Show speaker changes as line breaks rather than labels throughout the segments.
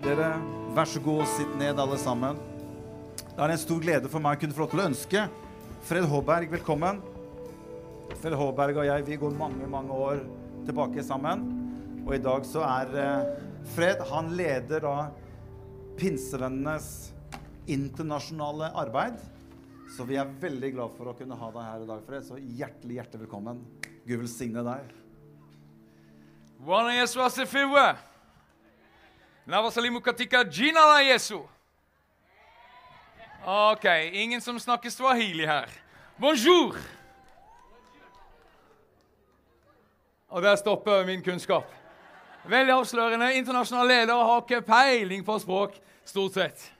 Dere, vær så god og sitt ned, alle sammen. Det er en stor glede for meg å kunne få lov til å ønske Fred Håberg velkommen. Fred Håberg og jeg vi går mange, mange år tilbake sammen. Og i dag så er eh, Fred Han leder da Pinsevennenes internasjonale arbeid. Så vi er veldig glad for å kunne ha deg her i dag, Fred. Så hjertelig, hjertelig velkommen. Gud velsigne deg.
Nawasalimu katika jina la Jesu. Ok, ingen som snakker swahili her. Bonjour. Og der stopper min kunnskap. Veldig avslørende. Internasjonal leder har ikke peiling på språk, stort sett.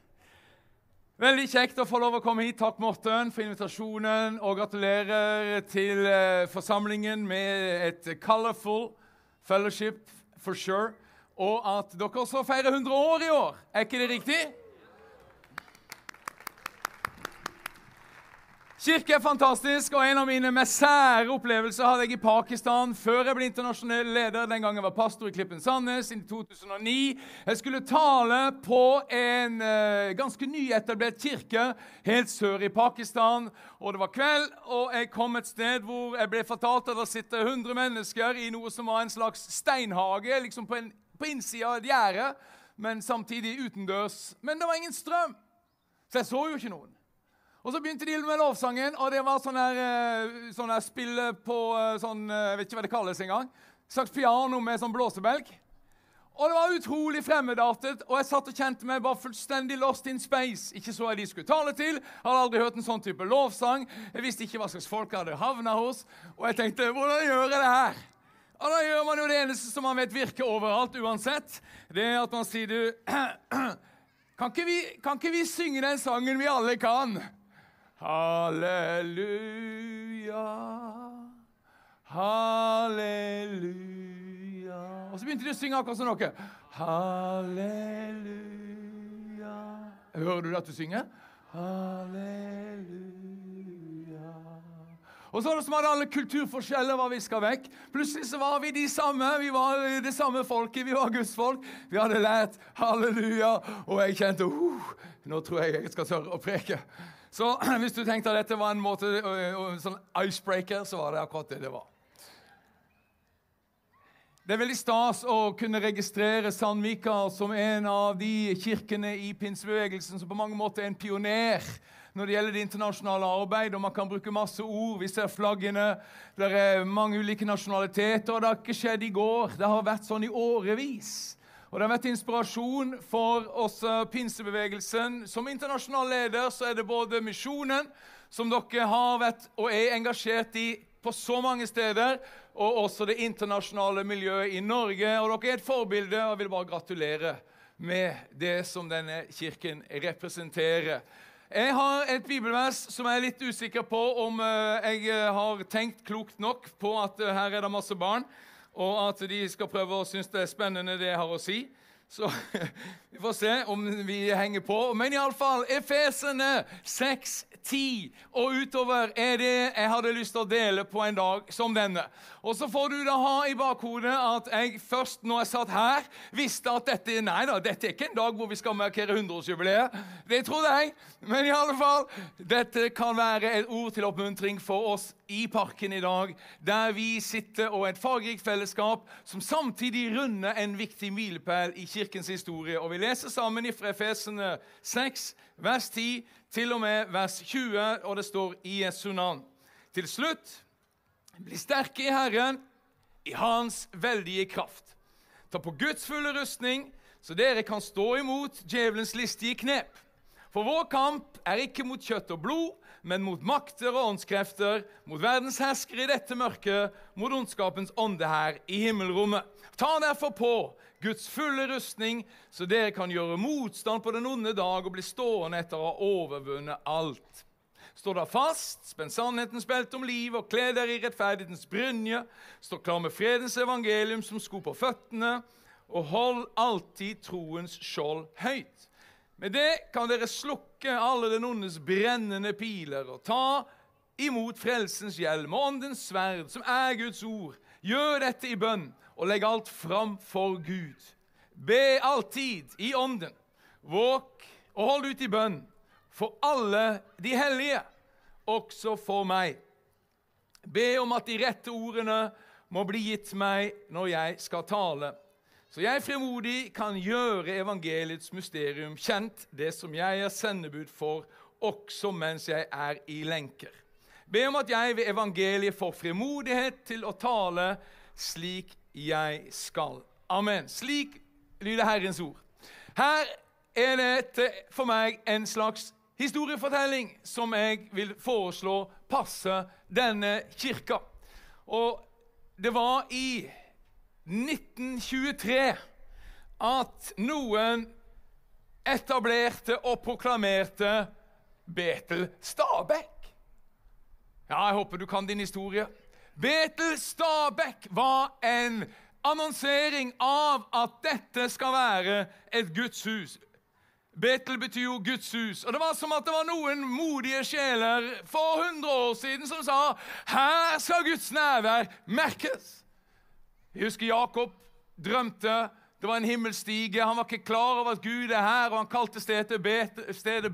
Veldig kjekt å få lov å komme hit. Takk, Morten, for invitasjonen. Og gratulerer til eh, forsamlingen med et colorful fellowship for sure. Og at dere også feirer 100 år i år. Er ikke det riktig? Kirke er fantastisk, og en av mine mest sære opplevelser hadde jeg i Pakistan før jeg ble internasjonell leder. Den gangen jeg var pastor i Klippen Sandnes i 2009. Jeg skulle tale på en uh, ganske nyetablert kirke helt sør i Pakistan. Og Det var kveld, og jeg kom et sted hvor jeg ble fortalt at det sitter 100 mennesker i noe som var en slags steinhage, liksom på, en, på innsida av et gjerde, men samtidig utendørs. Men det var ingen strøm, så jeg så jo ikke noen. Og Så begynte de med lovsangen, og det var sånn her, eh, sånn spille på eh, sånn, eh, Jeg vet ikke hva det kalles engang. Slags piano med sånn blåsebelg. Og det var utrolig fremmedartet, og jeg satt og kjente meg bare fullstendig lost in space. Ikke så jeg de skulle tale til, hadde aldri hørt en sånn type lovsang. Jeg visste ikke hva slags folk jeg hadde havna hos, og jeg tenkte hvordan gjør jeg det her? Og da gjør man jo det eneste som man vet virker overalt uansett. Det er at man sier du kan ikke, vi, kan ikke vi synge den sangen vi alle kan? Halleluja, halleluja Og så begynte de å synge akkurat som dere. Halleluja Hører du at du synger? Halleluja Og så var det alle kulturforskjeller var viska vekk. Plutselig så var vi de samme. Vi var det samme folket. Vi var Guds folk. Vi hadde lært halleluja, og jeg kjente uh, Nå tror jeg jeg skal tørre å preke. Så hvis du tenkte at dette var en måte, en sånn icebreaker, så var det akkurat det det var. Det er veldig stas å kunne registrere Sandvika som en av de kirkene i pinsebevegelsen som på mange måter er en pioner når det gjelder det internasjonale arbeidet. og Man kan bruke masse ord. Vi ser flaggene. Det er mange ulike nasjonaliteter. og Det har ikke skjedd i går. Det har vært sånn i årevis. Og Det har vært inspirasjon for oss pinsebevegelsen. Som internasjonal leder så er det både misjonen, som dere har vært og er engasjert i på så mange steder, og også det internasjonale miljøet i Norge. Og Dere er et forbilde, og jeg vil bare gratulere med det som denne kirken representerer. Jeg har et bibelvers som jeg er litt usikker på om jeg har tenkt klokt nok på at her er det masse barn og at de skal prøve å synes det er spennende, det jeg har å si. Så vi får se om vi henger på. Men iallfall Efesene 6, 10 og utover er det jeg hadde lyst til å dele på en dag som denne. Og så får du da ha i bakhodet at jeg først når jeg satt her, visste at dette nei da, dette er ikke en dag hvor vi skal markere 100-årsjubileet. Det trodde jeg. Men i alle fall, dette kan være et ord til oppmuntring for oss i parken i dag, der vi sitter og et fargerikt fellesskap som samtidig runder en viktig milepæl i kirkens historie. Og Vi leser sammen fra Efesene 6, vers 10 til og med vers 20, og det står i Jesu navn. Til slutt bli sterke i Herren, i Hans veldige kraft. Ta på Guds fulle rustning, så dere kan stå imot djevelens listige knep. For vår kamp er ikke mot kjøtt og blod, men mot makter og åndskrefter, mot verdens herskere i dette mørket, mot ondskapens ånde her i himmelrommet. Ta derfor på Guds fulle rustning, så dere kan gjøre motstand på den onde dag og bli stående etter å ha overvunnet alt. Stå da fast, spenn sannhetens belte om livet og kle dere i rettferdighetens brynje. Stå klar med fredens evangelium som sko på føttene, og hold alltid troens skjold høyt. Med det kan dere slukke alle den ondes brennende piler og ta imot frelsens hjelm og åndens sverd, som er Guds ord. Gjør dette i bønn og legg alt fram for Gud. Be alltid i ånden. Våk og hold ut i bønn for alle de hellige, også for meg. Be om at de rette ordene må bli gitt meg når jeg skal tale, så jeg fremodig kan gjøre evangeliets mysterium kjent, det som jeg er sendebud for, også mens jeg er i lenker. Be om at jeg ved evangeliet får fremodighet til å tale slik jeg skal. Amen. Slik lyder Herrens ord. Her er det for meg en slags historiefortelling som jeg vil foreslå passe denne kirka. Og det var i 1923 at noen etablerte og proklamerte Betel Stabekk. Ja, jeg håper du kan din historie. Betel Stabekk var en annonsering av at dette skal være et Guds hus. Betel betyr jo Guds hus. Og Det var som at det var noen modige sjeler for 100 år siden som sa her skal Guds nærvær merkes. Jeg husker Jakob drømte. Det var en himmelstige. Han var ikke klar over at Gud er her, og han kalte stedet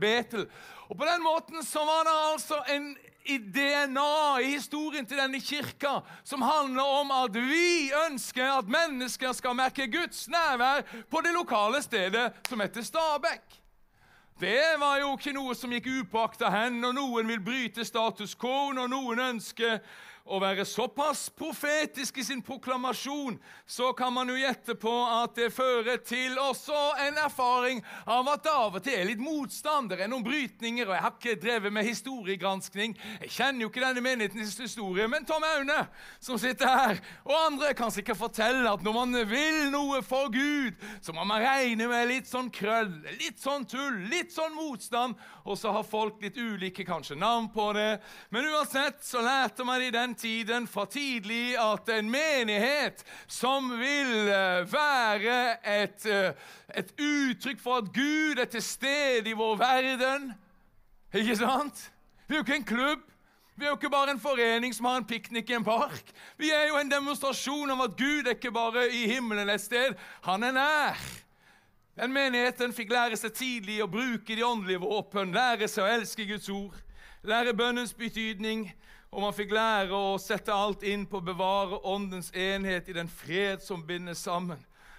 Betel. Og På den måten så var det altså en i DNA, i historien til denne kirka, som handler om at vi ønsker at mennesker skal merke Guds nærvær på det lokale stedet som heter Stabekk. Det var jo ikke noe som gikk upåakta hen og noen vil bryte status quo, når noen ønsker å være såpass profetisk i sin proklamasjon, så kan man jo gjette på at det fører til også en erfaring av at det av og til er litt motstand. Det er noen brytninger, og jeg har ikke drevet med historiegranskning. Jeg kjenner jo ikke denne menighetens historie, men Tom Aune, som sitter her, og andre kan sikkert fortelle at når man vil noe for Gud, så må man regne med litt sånn krøll, litt sånn tull, litt sånn motstand, og så har folk litt ulike kanskje navn på det. Men uansett så lærte man i den tiden fra tidlig at en menighet som vil eh, være et, eh, et uttrykk for at Gud er til stede i vår verden Ikke sant? Vi er jo ikke en klubb. Vi er jo ikke bare en forening som har en piknik i en park. Vi er jo en demonstrasjon om at Gud er ikke bare i himmelen et sted. Han er nær. Den menigheten fikk lære seg tidlig å bruke de åndelige våpen, lære seg å elske Guds ord, lære bønnens betydning, og man fikk lære å sette alt inn på å bevare åndens enhet i den fred som binder sammen.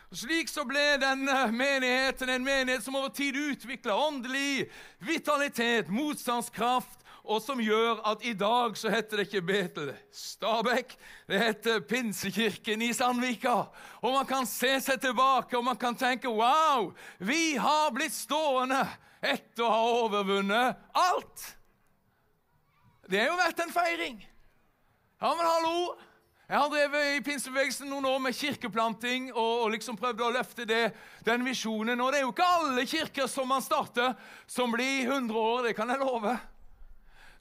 Og Slik så ble denne menigheten en menighet som over tid utvikla åndelig vitalitet, motstandskraft, og som gjør at i dag så heter det ikke Betel Stabekk, det heter Pinsekirken i Sandvika. Og man kan se seg tilbake og man kan tenke wow, vi har blitt stående etter å ha overvunnet alt. Det har jo vært en feiring. Ja, men hallo! Jeg har drevet i pinsebevegelsen noen år med kirkeplanting og, og liksom prøvd å løfte det, den visjonen. Og det er jo ikke alle kirker som man starter, som blir 100 år. Det kan jeg love.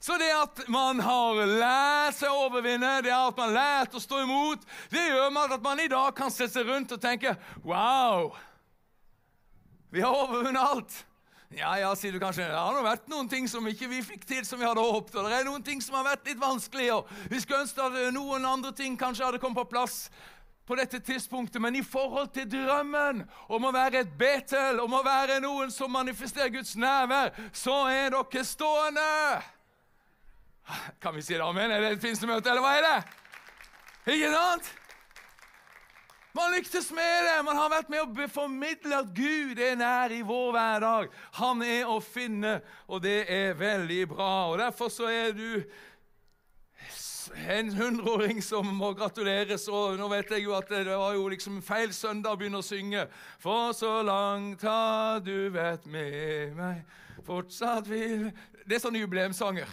Så det at man har lært seg å overvinne, det at man har lært å stå imot, det gjør med at man i dag kan se seg rundt og tenke Wow! Vi har overvunnet alt. Ja, ja, sier du kanskje. Det har vært noen ting som ikke vi fikk til som vi hadde håpet. og Det er noen ting som har vært litt vanskelig, og Vi skulle ønske at noen andre ting kanskje hadde kommet på plass på dette tidspunktet, men i forhold til drømmen om å være et Betel, om å være noen som manifesterer Guds nærvær, så er dere stående. Kan vi si det amen? Er det et pinsemøte, eller hva er det? Ikke sant? Man lyktes med det. Man har vært med å formidle at Gud er nær i vår hverdag. Han er å finne, og det er veldig bra. Og Derfor så er du en hundreåring som må gratuleres. Og nå vet jeg jo at det var jo liksom feil søndag å begynne å synge. For så langt har du vært med meg, fortsatt vil Det er sånne jubileumssanger.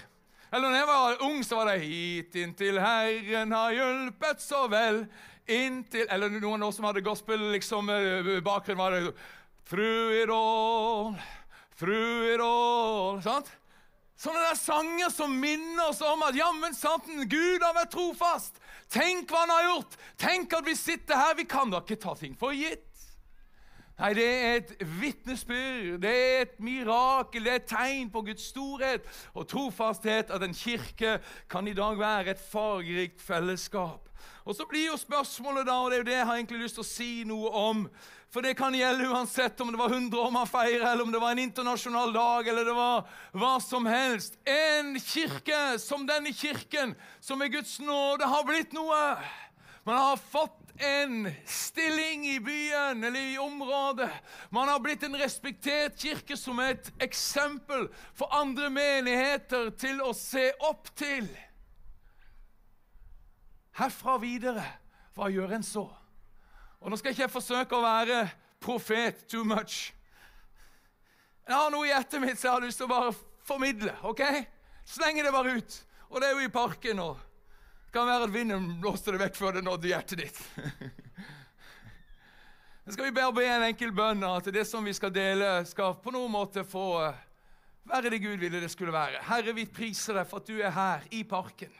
Eller når jeg var ung, så var det 'Hit inntil Herren har hjulpet så vel' inntil Eller noen av oss som hadde gospel, liksom, eh, var det Through it all, through it all sant? Sånne der sanger som minner oss om at jammen santen, Gud har vært trofast. Tenk hva han har gjort! Tenk at vi sitter her. Vi kan da ikke ta ting for gitt. Nei, det er et vitnesbyrd, det er et mirakel, det er et tegn på Guds storhet og trofasthet at en kirke kan i dag være et fargerikt fellesskap. Og Så blir jo spørsmålet, da, og det er jo det jeg har egentlig lyst til å si noe om For det kan gjelde uansett om det var 100 år man feirer, eller om det var en internasjonal dag, eller det var hva som helst. En kirke som denne kirken, som med Guds nåde har blitt noe. Man har fått en stilling i byen eller i området. Man har blitt en respektert kirke som et eksempel for andre menigheter til å se opp til. Herfra videre, hva gjør en så? Og Nå skal ikke jeg forsøke å være profet too much. Jeg har noe i hjertet mitt som jeg har lyst til å bare formidle. ok? Slenge det bare ut. Og det er jo i parken. og det kan være at vinden blåste det vekk før det nådde hjertet ditt. Nå skal vi bare be en enkel bønn at det som vi skal dele, skal på noen måte få eh, være det Gud ville det skulle være. Herre, vi priser deg for at du er her i parken.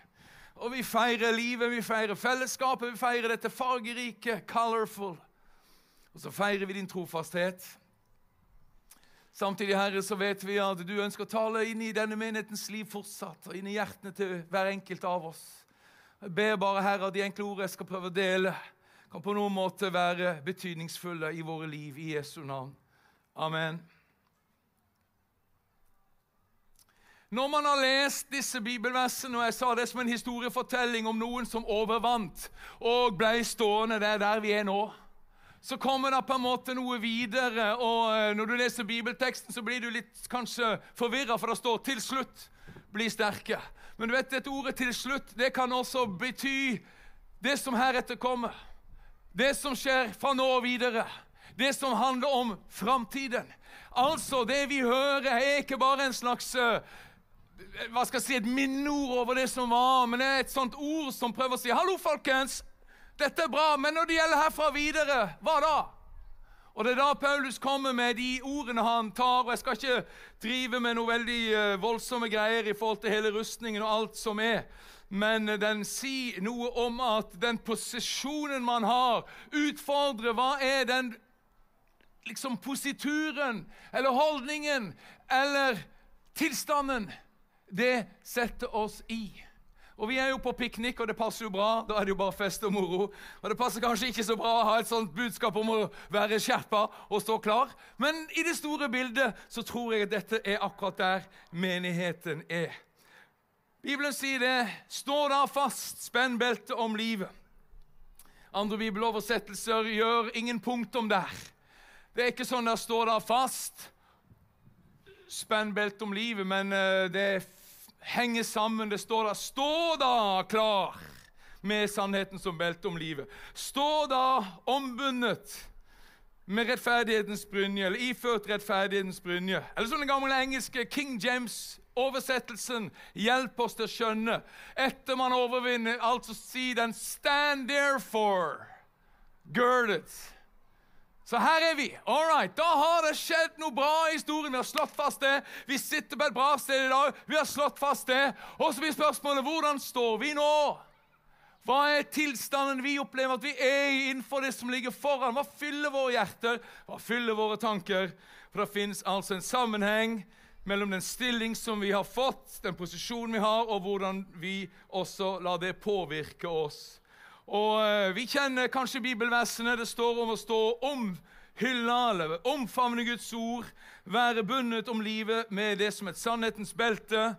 Og vi feirer livet, vi feirer fellesskapet, vi feirer dette fargerike, colorful. Og så feirer vi din trofasthet. Samtidig Herre, så vet vi at du ønsker å tale inn i denne menighetens liv fortsatt, og inn i hjertene til hver enkelt av oss. Jeg ber bare, Herre, at de enkle ordene jeg skal prøve å dele, kan på noen måte være betydningsfulle i våre liv. I Jesu navn. Amen. Når man har lest disse bibelversene, og jeg sa det som en historiefortelling om noen som overvant og ble stående der, der vi er nå, så kommer det på en måte noe videre. og eh, Når du leser bibelteksten, så blir du litt kanskje forvirra, for det står 'til slutt' bli sterke. Men du vet, dette ordet 'til slutt' det kan også bety det som heretter kommer. Det som skjer fra nå og videre. Det som handler om framtiden. Altså, det vi hører, er ikke bare en slags eh, hva skal jeg si, et minneord over det som var, men det er et sånt ord som prøver å si 'Hallo, folkens! Dette er bra, men når det gjelder herfra videre, hva da?' Og Det er da Paulus kommer med de ordene han tar. og Jeg skal ikke drive med noe veldig uh, voldsomme greier i forhold til hele rustningen og alt som er. Men den sier noe om at den posisjonen man har, utfordrer hva er den liksom posituren eller holdningen eller tilstanden det setter oss i. Og Vi er jo på piknik, og det passer jo bra. Da er det jo bare fest og moro. Og Det passer kanskje ikke så bra å ha et sånt budskap om å være skjerpa og stå klar, men i det store bildet så tror jeg at dette er akkurat der menigheten er. Bibelen sier det. Stå da fast, spenn beltet om livet. Andre bibeloversettelser gjør ingen punktum der. Det er ikke sånn der 'stå da fast', spenn beltet om livet, men eh, det er henger sammen. Det står da 'Stå da klar med sannheten som belte om livet'. Stå da ombundet med rettferdighetens brynje, eller iført rettferdighetens brynje. Eller som den gamle engelske King James-oversettelsen hjelper oss til å skjønne. Etter man overvinner, altså si den 'stand therefore girded'. Så her er vi. All right. Da har det skjedd noe bra i historien. Vi har slått fast det. Vi sitter på et bra sted i dag. Vi har slått fast det. Og så blir spørsmålet hvordan står vi nå? Hva er tilstanden vi opplever at vi er i innenfor det som ligger foran? Hva fyller våre hjerter? Hva fyller våre tanker? For det finnes altså en sammenheng mellom den stilling som vi har fått, den posisjonen vi har, og hvordan vi også lar det påvirke oss. Og uh, Vi kjenner kanskje bibelversene. Det står om å stå om hylla eller omfavne Guds ord, være bundet om livet med det som et sannhetens belte.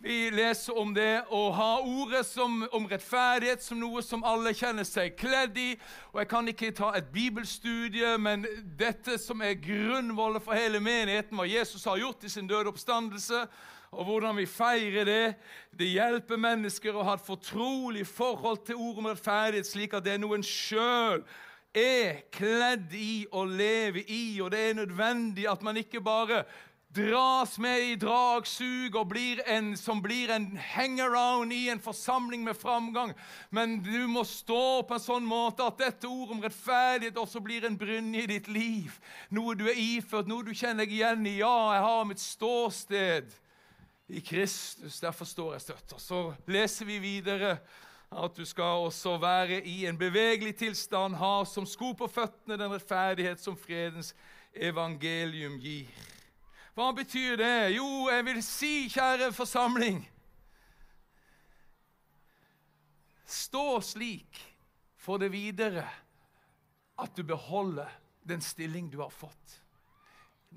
Vi leser om det å ha ordet som, om rettferdighet som noe som alle kjenner seg kledd i. Og Jeg kan ikke ta et bibelstudie, men dette som er grunnvollet for hele menigheten, hva Jesus har gjort i sin døde oppstandelse, og hvordan vi feirer det. Det hjelper mennesker å ha et fortrolig forhold til ord om rettferdighet, slik at det er noe en sjøl er kledd i og lever i. Og det er nødvendig at man ikke bare dras med i dragsug og blir en, som blir en hangaround i en forsamling med framgang. Men du må stå på en sånn måte at dette ordet om rettferdighet også blir en brynje i ditt liv. Noe du er iført, noe du kjenner deg igjen i. Ja, jeg har mitt ståsted i Kristus. Derfor står jeg støtt. Og så leser vi videre at du skal også være i en bevegelig tilstand, ha som sko på føttene den rettferdighet som fredens evangelium gir. Hva betyr det? Jo, jeg vil si, kjære forsamling Stå slik for det videre at du beholder den stilling du har fått.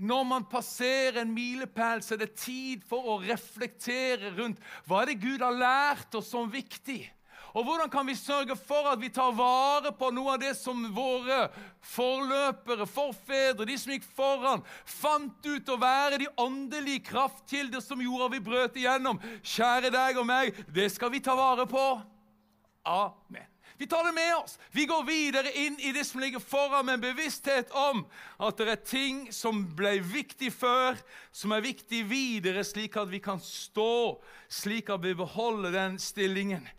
Når man passerer en milepæl, så er det tid for å reflektere rundt hva er det Gud har lært oss som viktig. Og hvordan kan vi sørge for at vi tar vare på noe av det som våre forløpere, forfedre, de som gikk foran, fant ut å være de åndelige kraftkilder som gjorde vi brøt igjennom? Kjære deg og meg, det skal vi ta vare på. Amen. Vi tar det med oss. Vi går videre inn i det som ligger foran, med en bevissthet om at det er ting som ble viktig før, som er viktig videre, slik at vi kan stå, slik at vi beholder den stillingen.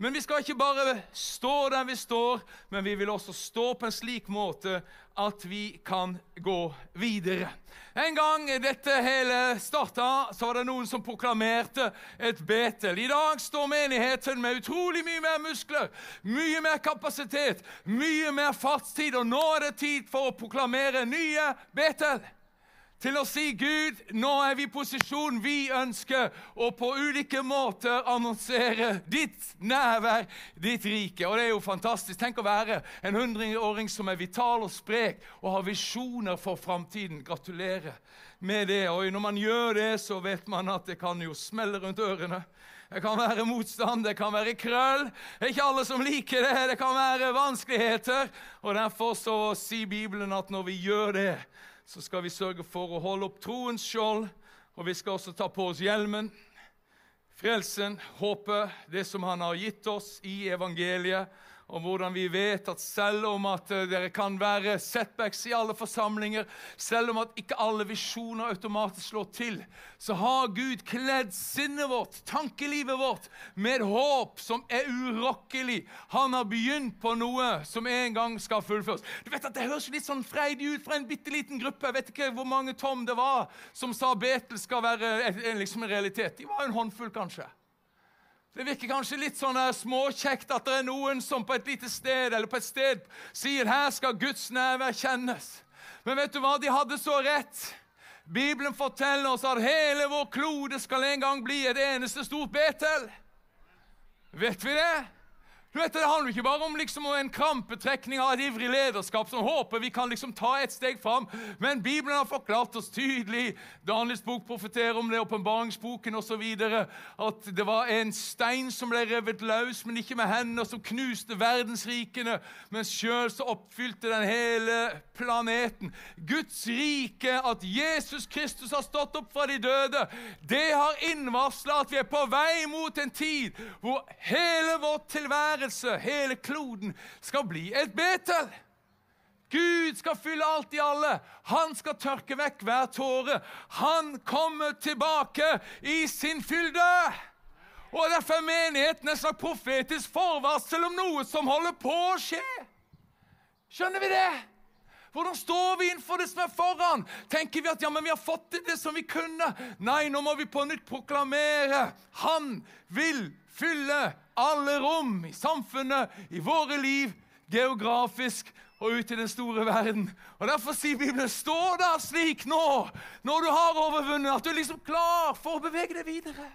Men vi skal ikke bare stå der vi står, men vi vil også stå på en slik måte at vi kan gå videre. En gang dette hele starta, så var det noen som proklamerte et Betel. I dag står menigheten med utrolig mye mer muskler, mye mer kapasitet, mye mer fartstid, og nå er det tid for å proklamere nye Betel til å si Gud, nå er vi i posisjon. Vi ønsker å på ulike måter annonsere ditt nærvær, ditt rike. Og det er jo fantastisk. Tenk å være en hundreåring som er vital og sprek og har visjoner for framtiden. Gratulerer med det. Og når man gjør det, så vet man at det kan jo smelle rundt ørene. Det kan være motstand, det kan være krøll. Det er ikke alle som liker det. Det kan være vanskeligheter. Og Derfor så sier Bibelen at når vi gjør det, så skal vi sørge for å holde opp troens skjold, og vi skal også ta på oss hjelmen. Frelsen, håpet, det som han har gitt oss i evangeliet om hvordan vi vet at selv om at eh, dere kan være setbacks i alle forsamlinger, selv om at ikke alle visjoner automatisk slår til, så har Gud kledd sinnet vårt, tankelivet vårt, med håp som er urokkelig. Han har begynt på noe som en gang skal fullføres. Du vet at Det høres litt sånn freidig ut fra en bitte liten gruppe. Jeg vet ikke hvor mange tom det var som sa Betel skal være liksom en realitet. De var en håndfull, kanskje. Det virker kanskje litt sånn småkjekt at det er noen som på et lite sted eller på et sted sier her skal Guds nærvær kjennes. Men vet du hva? De hadde så rett. Bibelen forteller oss at hele vår klode skal en gang bli et eneste stort Betel. Vet vi det? Du vet, Det handler ikke bare om liksom en krampetrekning av et ivrig lederskap som håper vi kan liksom ta et steg fram, men Bibelen har forklart oss tydelig Daniels bok profeterer om det, åpenbaringsboken osv. At det var en stein som ble revet løs, men ikke med hender, som knuste verdensrikene, men sjøl så oppfylte den hele planeten. Guds rike, at Jesus Kristus har stått opp fra de døde, det har innvarsla at vi er på vei mot en tid hvor hele vårt tilværelse tilværelse, hele kloden, skal bli et Betel. Gud skal fylle alt i alle. Han skal tørke vekk hver tåre. Han kommer tilbake i sin fylde. Og Derfor er menigheten et slags profetisk forvarsel om noe som holder på å skje. Skjønner vi det? Hvordan står vi innenfor det som er foran? Tenker vi at ja, men vi har fått til det som vi kunne? Nei, nå må vi på nytt proklamere. Han vil fylle alle rom i samfunnet, i våre liv, geografisk og ut i den store verden. Og Derfor sier Bibelen stå da slik nå, når du har overvunnet, at du er liksom klar for å bevege deg videre.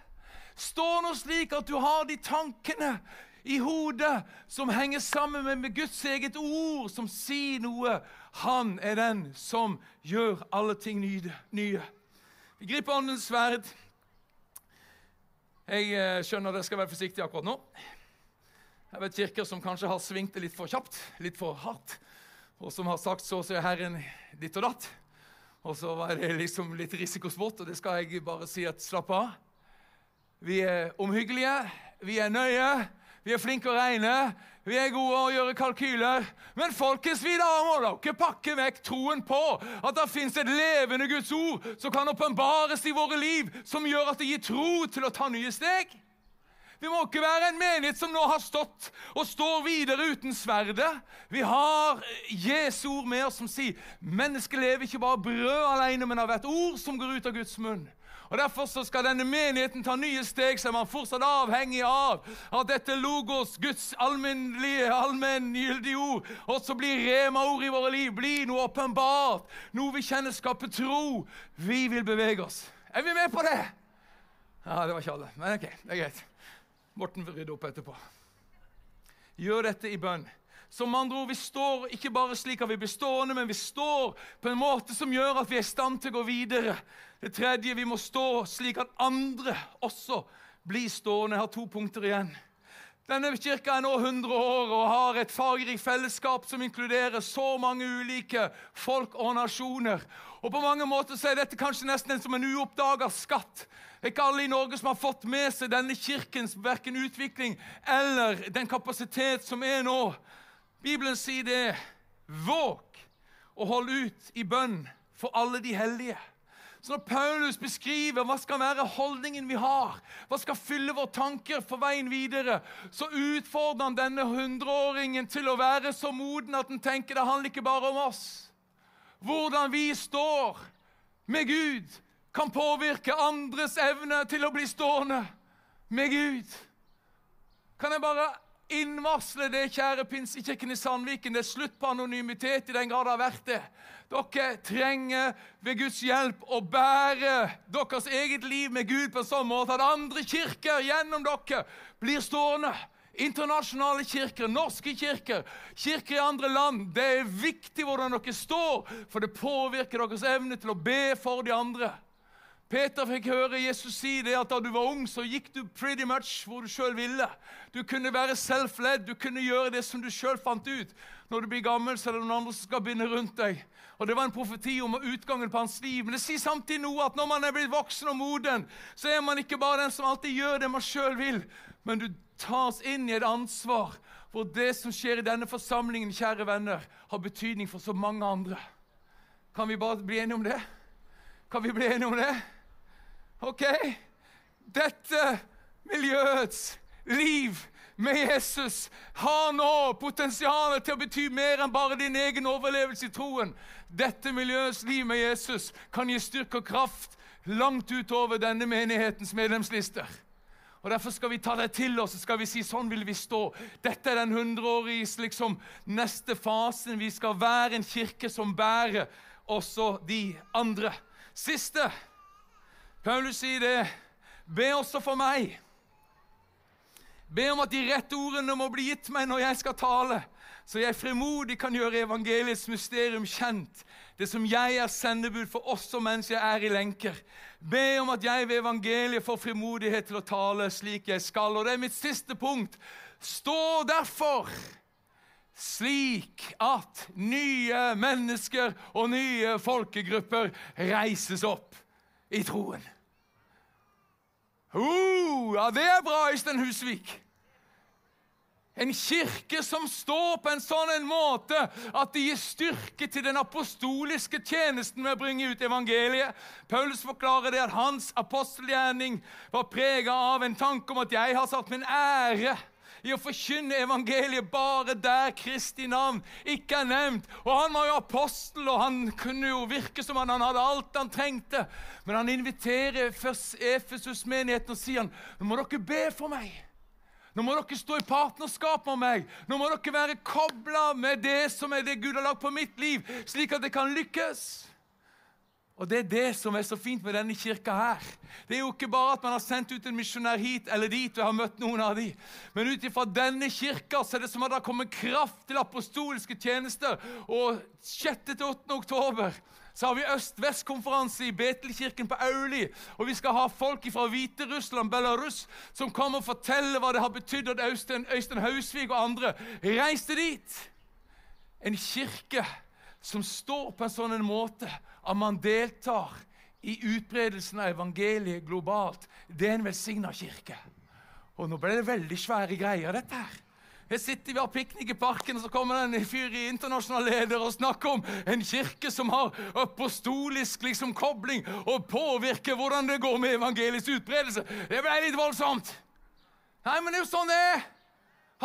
Stå nå slik at du har de tankene i hodet som henger sammen med, med Guds eget ord, som sier noe. Han er den som gjør alle ting nye. Vi griper åndens sverd. Jeg eh, skjønner dere skal være forsiktige akkurat nå. Jeg vet kirker som kanskje har svingt det litt for kjapt, litt for hardt, og som har sagt så sier Herren ditt og datt. Og så var det liksom litt risikosport, og det skal jeg bare si at slapp av. Vi er omhyggelige, vi er nøye, vi er flinke å regne, vi er gode å gjøre kalkyler. Men folkens, vi da må dere pakke vekk troen på at det fins et levende Guds ord som kan åpenbares i våre liv, som gjør at det gir tro til å ta nye steg. Vi må ikke være en menighet som nå har stått og står videre uten sverdet. Vi har Jesu ord med oss som sier mennesket lever ikke bare brød alene, men av hvert ord som går ut av Guds munn. Og Derfor så skal denne menigheten ta nye steg, er man fortsatt avhengig av at dette logos, Guds allmenngyldige ord, også blir rema-ord i våre liv, blir noe åpenbart, noe vi kjenner skaper tro. Vi vil bevege oss. Er vi med på det? Ja, det var ikke alle, men ok, det er greit. Morten vil rydde opp etterpå. Gjør dette i bønn. Som andre ord, Vi står ikke bare slik at vi blir stående, men vi står på en måte som gjør at vi er i stand til å gå videre. Det tredje, vi må stå slik at andre også blir stående. Jeg har to punkter igjen. Denne kirka er nå 100 år og har et fargerikt fellesskap som inkluderer så mange ulike folk og nasjoner. Og På mange måter så er dette kanskje nesten som en uoppdaga skatt. Det er ikke alle i Norge som har fått med seg denne kirkens verken utvikling eller den kapasitet som er nå. Bibelen sier det. Våg og hold ut i bønn for alle de hellige. Så når Paulus beskriver hva skal være holdningen vi har, hva skal fylle våre tanker for veien videre, så utfordrer han denne hundreåringen til å være så moden at han tenker det handler ikke bare om oss. Hvordan vi står med Gud, kan påvirke andres evne til å bli stående med Gud. Kan jeg bare innvarsle det, kjære pinsekirken i Sandviken. Det er slutt på anonymitet i den grad det har vært det. Dere trenger ved Guds hjelp å bære deres eget liv med Gud på en sånn måte at andre kirker gjennom dere blir stående. Internasjonale kirker, norske kirker, kirker i andre land. Det er viktig hvordan dere står, for det påvirker deres evne til å be for de andre. Peter fikk høre Jesus si det at da du var ung, så gikk du pretty much hvor du sjøl ville. Du kunne være self-led, du kunne gjøre det som du sjøl fant ut. Når du blir gammel, så er det noen andre som skal binde rundt deg. Og Det var en profeti om utgangen på hans liv. Men det sier samtidig noe at når man er blitt voksen og moden, så er man ikke bare den som alltid gjør det man sjøl vil, men du tas inn i et ansvar hvor det som skjer i denne forsamlingen, kjære venner, har betydning for så mange andre. Kan vi bare bli enige om det? Kan vi bli enige om det? Ok? Dette miljøets liv med Jesus har nå potensialet til å bety mer enn bare din egen overlevelse i troen. Dette miljøets liv med Jesus kan gi styrke og kraft langt utover denne menighetens medlemslister. Og Derfor skal vi ta det til oss og skal vi si sånn vil vi stå. Dette er den hundreårige liksom, neste fasen. Vi skal være en kirke som bærer også de andre. Siste Paulus sier det. Be også for meg. Be om at de rette ordene må bli gitt meg når jeg skal tale, så jeg fremodig kan gjøre evangeliets mysterium kjent, det som jeg er sendebud for også mens jeg er i lenker. Be om at jeg ved evangeliet får frimodighet til å tale slik jeg skal. Og det er mitt siste punkt. Stå derfor slik at nye mennesker og nye folkegrupper reises opp i troen. Uh, ja, det er bra, Øystein Husvik. En kirke som står på en sånn en måte at det gir styrke til den apostoliske tjenesten med å bringe ut evangeliet. Paulus forklarer det at hans apostelgjerning var prega av en tanke om at jeg har satt min ære i å forkynne evangeliet bare der Kristi navn ikke er nevnt. Og Han var jo apostel, og han kunne jo virke som han, han hadde alt han trengte. Men han inviterer først Efesus-menigheten og sier han, nå må dere be for meg. Nå må dere stå i partnerskap med meg. Nå må dere være kobla med det som er det Gud har lagt på mitt liv, slik at det kan lykkes. Og Det er det som er så fint med denne kirka her. Det er jo ikke bare at man har sendt ut en misjonær hit eller dit, og har møtt noen av de. Men ut ifra denne kirka så er det som at det har kommet kraft til apostoliske tjenester. Og 6.-8. oktober så har vi øst-vest-konferanse i Betelkirken på Auli. Og vi skal ha folk fra Hviterussland, Belarus, som kommer og forteller hva det har betydd at Øystein, Øystein Hausvik og andre reiste dit. En kirke som står på en sånn måte at man deltar i utbredelsen av evangeliet globalt. Det er en velsigna kirke. Og nå ble det veldig svære greier, dette her. Her sitter vi og har piknik i parken, og så kommer det en fyr i internasjonal leder og snakker om en kirke som har apostolisk liksom, kobling og påvirker hvordan det går med evangeliets utbredelse. Det ble litt voldsomt. Nei, men det er jo sånn det er.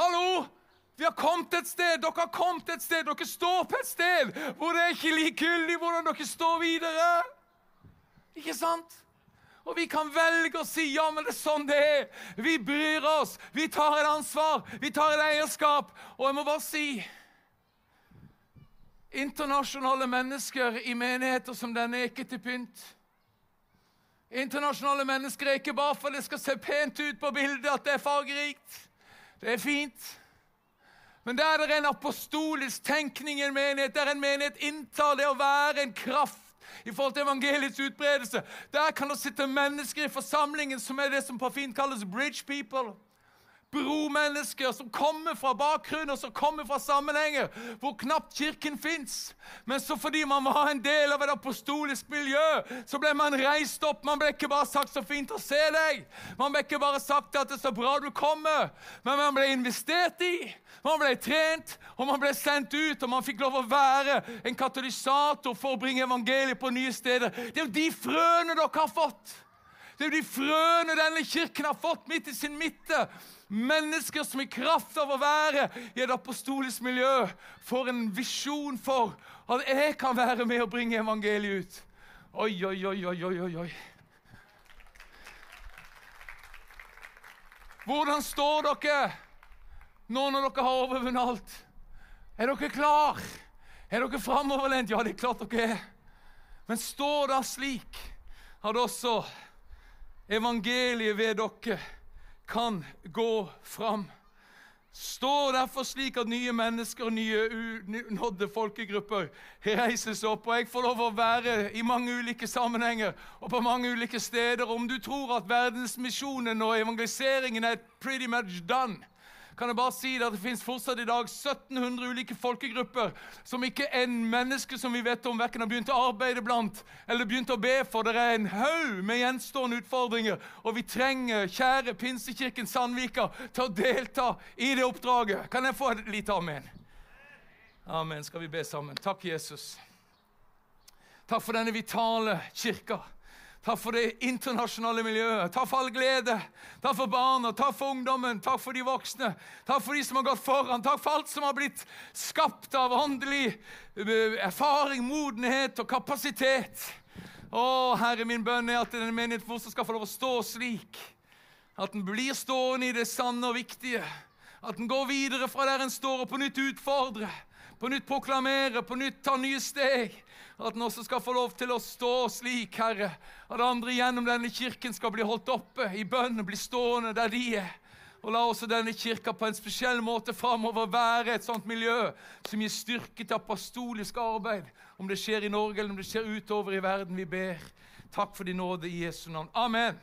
Hallo! Vi har kommet et sted, dere har kommet et sted, dere står på et sted hvor det er ikke likegyldig hvordan dere står videre. Ikke sant? Og vi kan velge å si ja, men det er sånn det er. Vi bryr oss. Vi tar et ansvar. Vi tar et eierskap. Og jeg må bare si Internasjonale mennesker i menigheter som denne er ikke til pynt. Internasjonale mennesker er ikke bare for det skal se pent ut på bildet, at det er fargerikt. Det er fint. Men der det er en apostolisk tenkning i en menighet, der en menighet inntar det å være en kraft i forhold til evangeliets utbredelse, der kan det sitte mennesker i forsamlingen som er det som på fint kalles bridge people bromennesker som kommer fra bakgrunner, som kommer fra sammenhenger hvor knapt Kirken fins. Men så fordi man var en del av et apostolisk miljø, så ble man reist opp. Man ble ikke bare sagt 'så fint å se deg'. Man ble ikke bare sagt at 'det er så bra du kommer', men man ble investert i. Man ble trent, og man ble sendt ut, og man fikk lov å være en katalysator for å bringe evangeliet på nye steder. Det er jo de frøene dere har fått. Det er jo de frøene denne kirken har fått midt i sin midte. Mennesker som i kraft av å være i et apostolisk miljø får en visjon for at jeg kan være med og bringe evangeliet ut. Oi, oi, oi, oi, oi, oi. Hvordan står dere nå når dere har overvunnet alt? Er dere klar? Er dere framoverlent? Ja, det er klart dere er. Men står da slik at også evangeliet ved dere kan gå fram. Står derfor slik at nye mennesker og nye unådde folkegrupper reises opp. Og jeg får lov å være i mange ulike sammenhenger og på mange ulike steder. Om du tror at verdensmisjonen og evangeliseringen er pretty much done, kan jeg bare si det at det finnes fortsatt i dag 1700 ulike folkegrupper som ikke en menneske som vi vet om, verken har begynt å arbeide blant eller begynt å be for. Det er en haug med gjenstående utfordringer, og vi trenger, kjære Pinsekirken Sandvika, til å delta i det oppdraget. Kan jeg få et lite amen? Amen. Skal vi be sammen? Takk, Jesus. Takk for denne vitale kirka. Takk for det internasjonale miljøet. Takk for all glede. Takk for barna, takk for ungdommen, takk for de voksne. Takk for de som har gått foran. Takk for alt som har blitt skapt av åndelig eh, erfaring, modenhet og kapasitet. Å, Herre, min bønn er at denne menigheten fortsatt skal få lov å stå slik. At den blir stående i det sanne og viktige. At den går videre fra der en står, og på nytt utfordrer. På nytt proklamere, på nytt ta nye steg. At den også skal få lov til å stå slik, Herre, at andre gjennom denne kirken skal bli holdt oppe i bønn, bli stående der de er. Og la også denne kirka på en spesiell måte framover være et sånt miljø som gir styrke til apostolisk arbeid, om det skjer i Norge eller om det skjer utover i verden. Vi ber. Takk for din nåde i Jesu navn. Amen.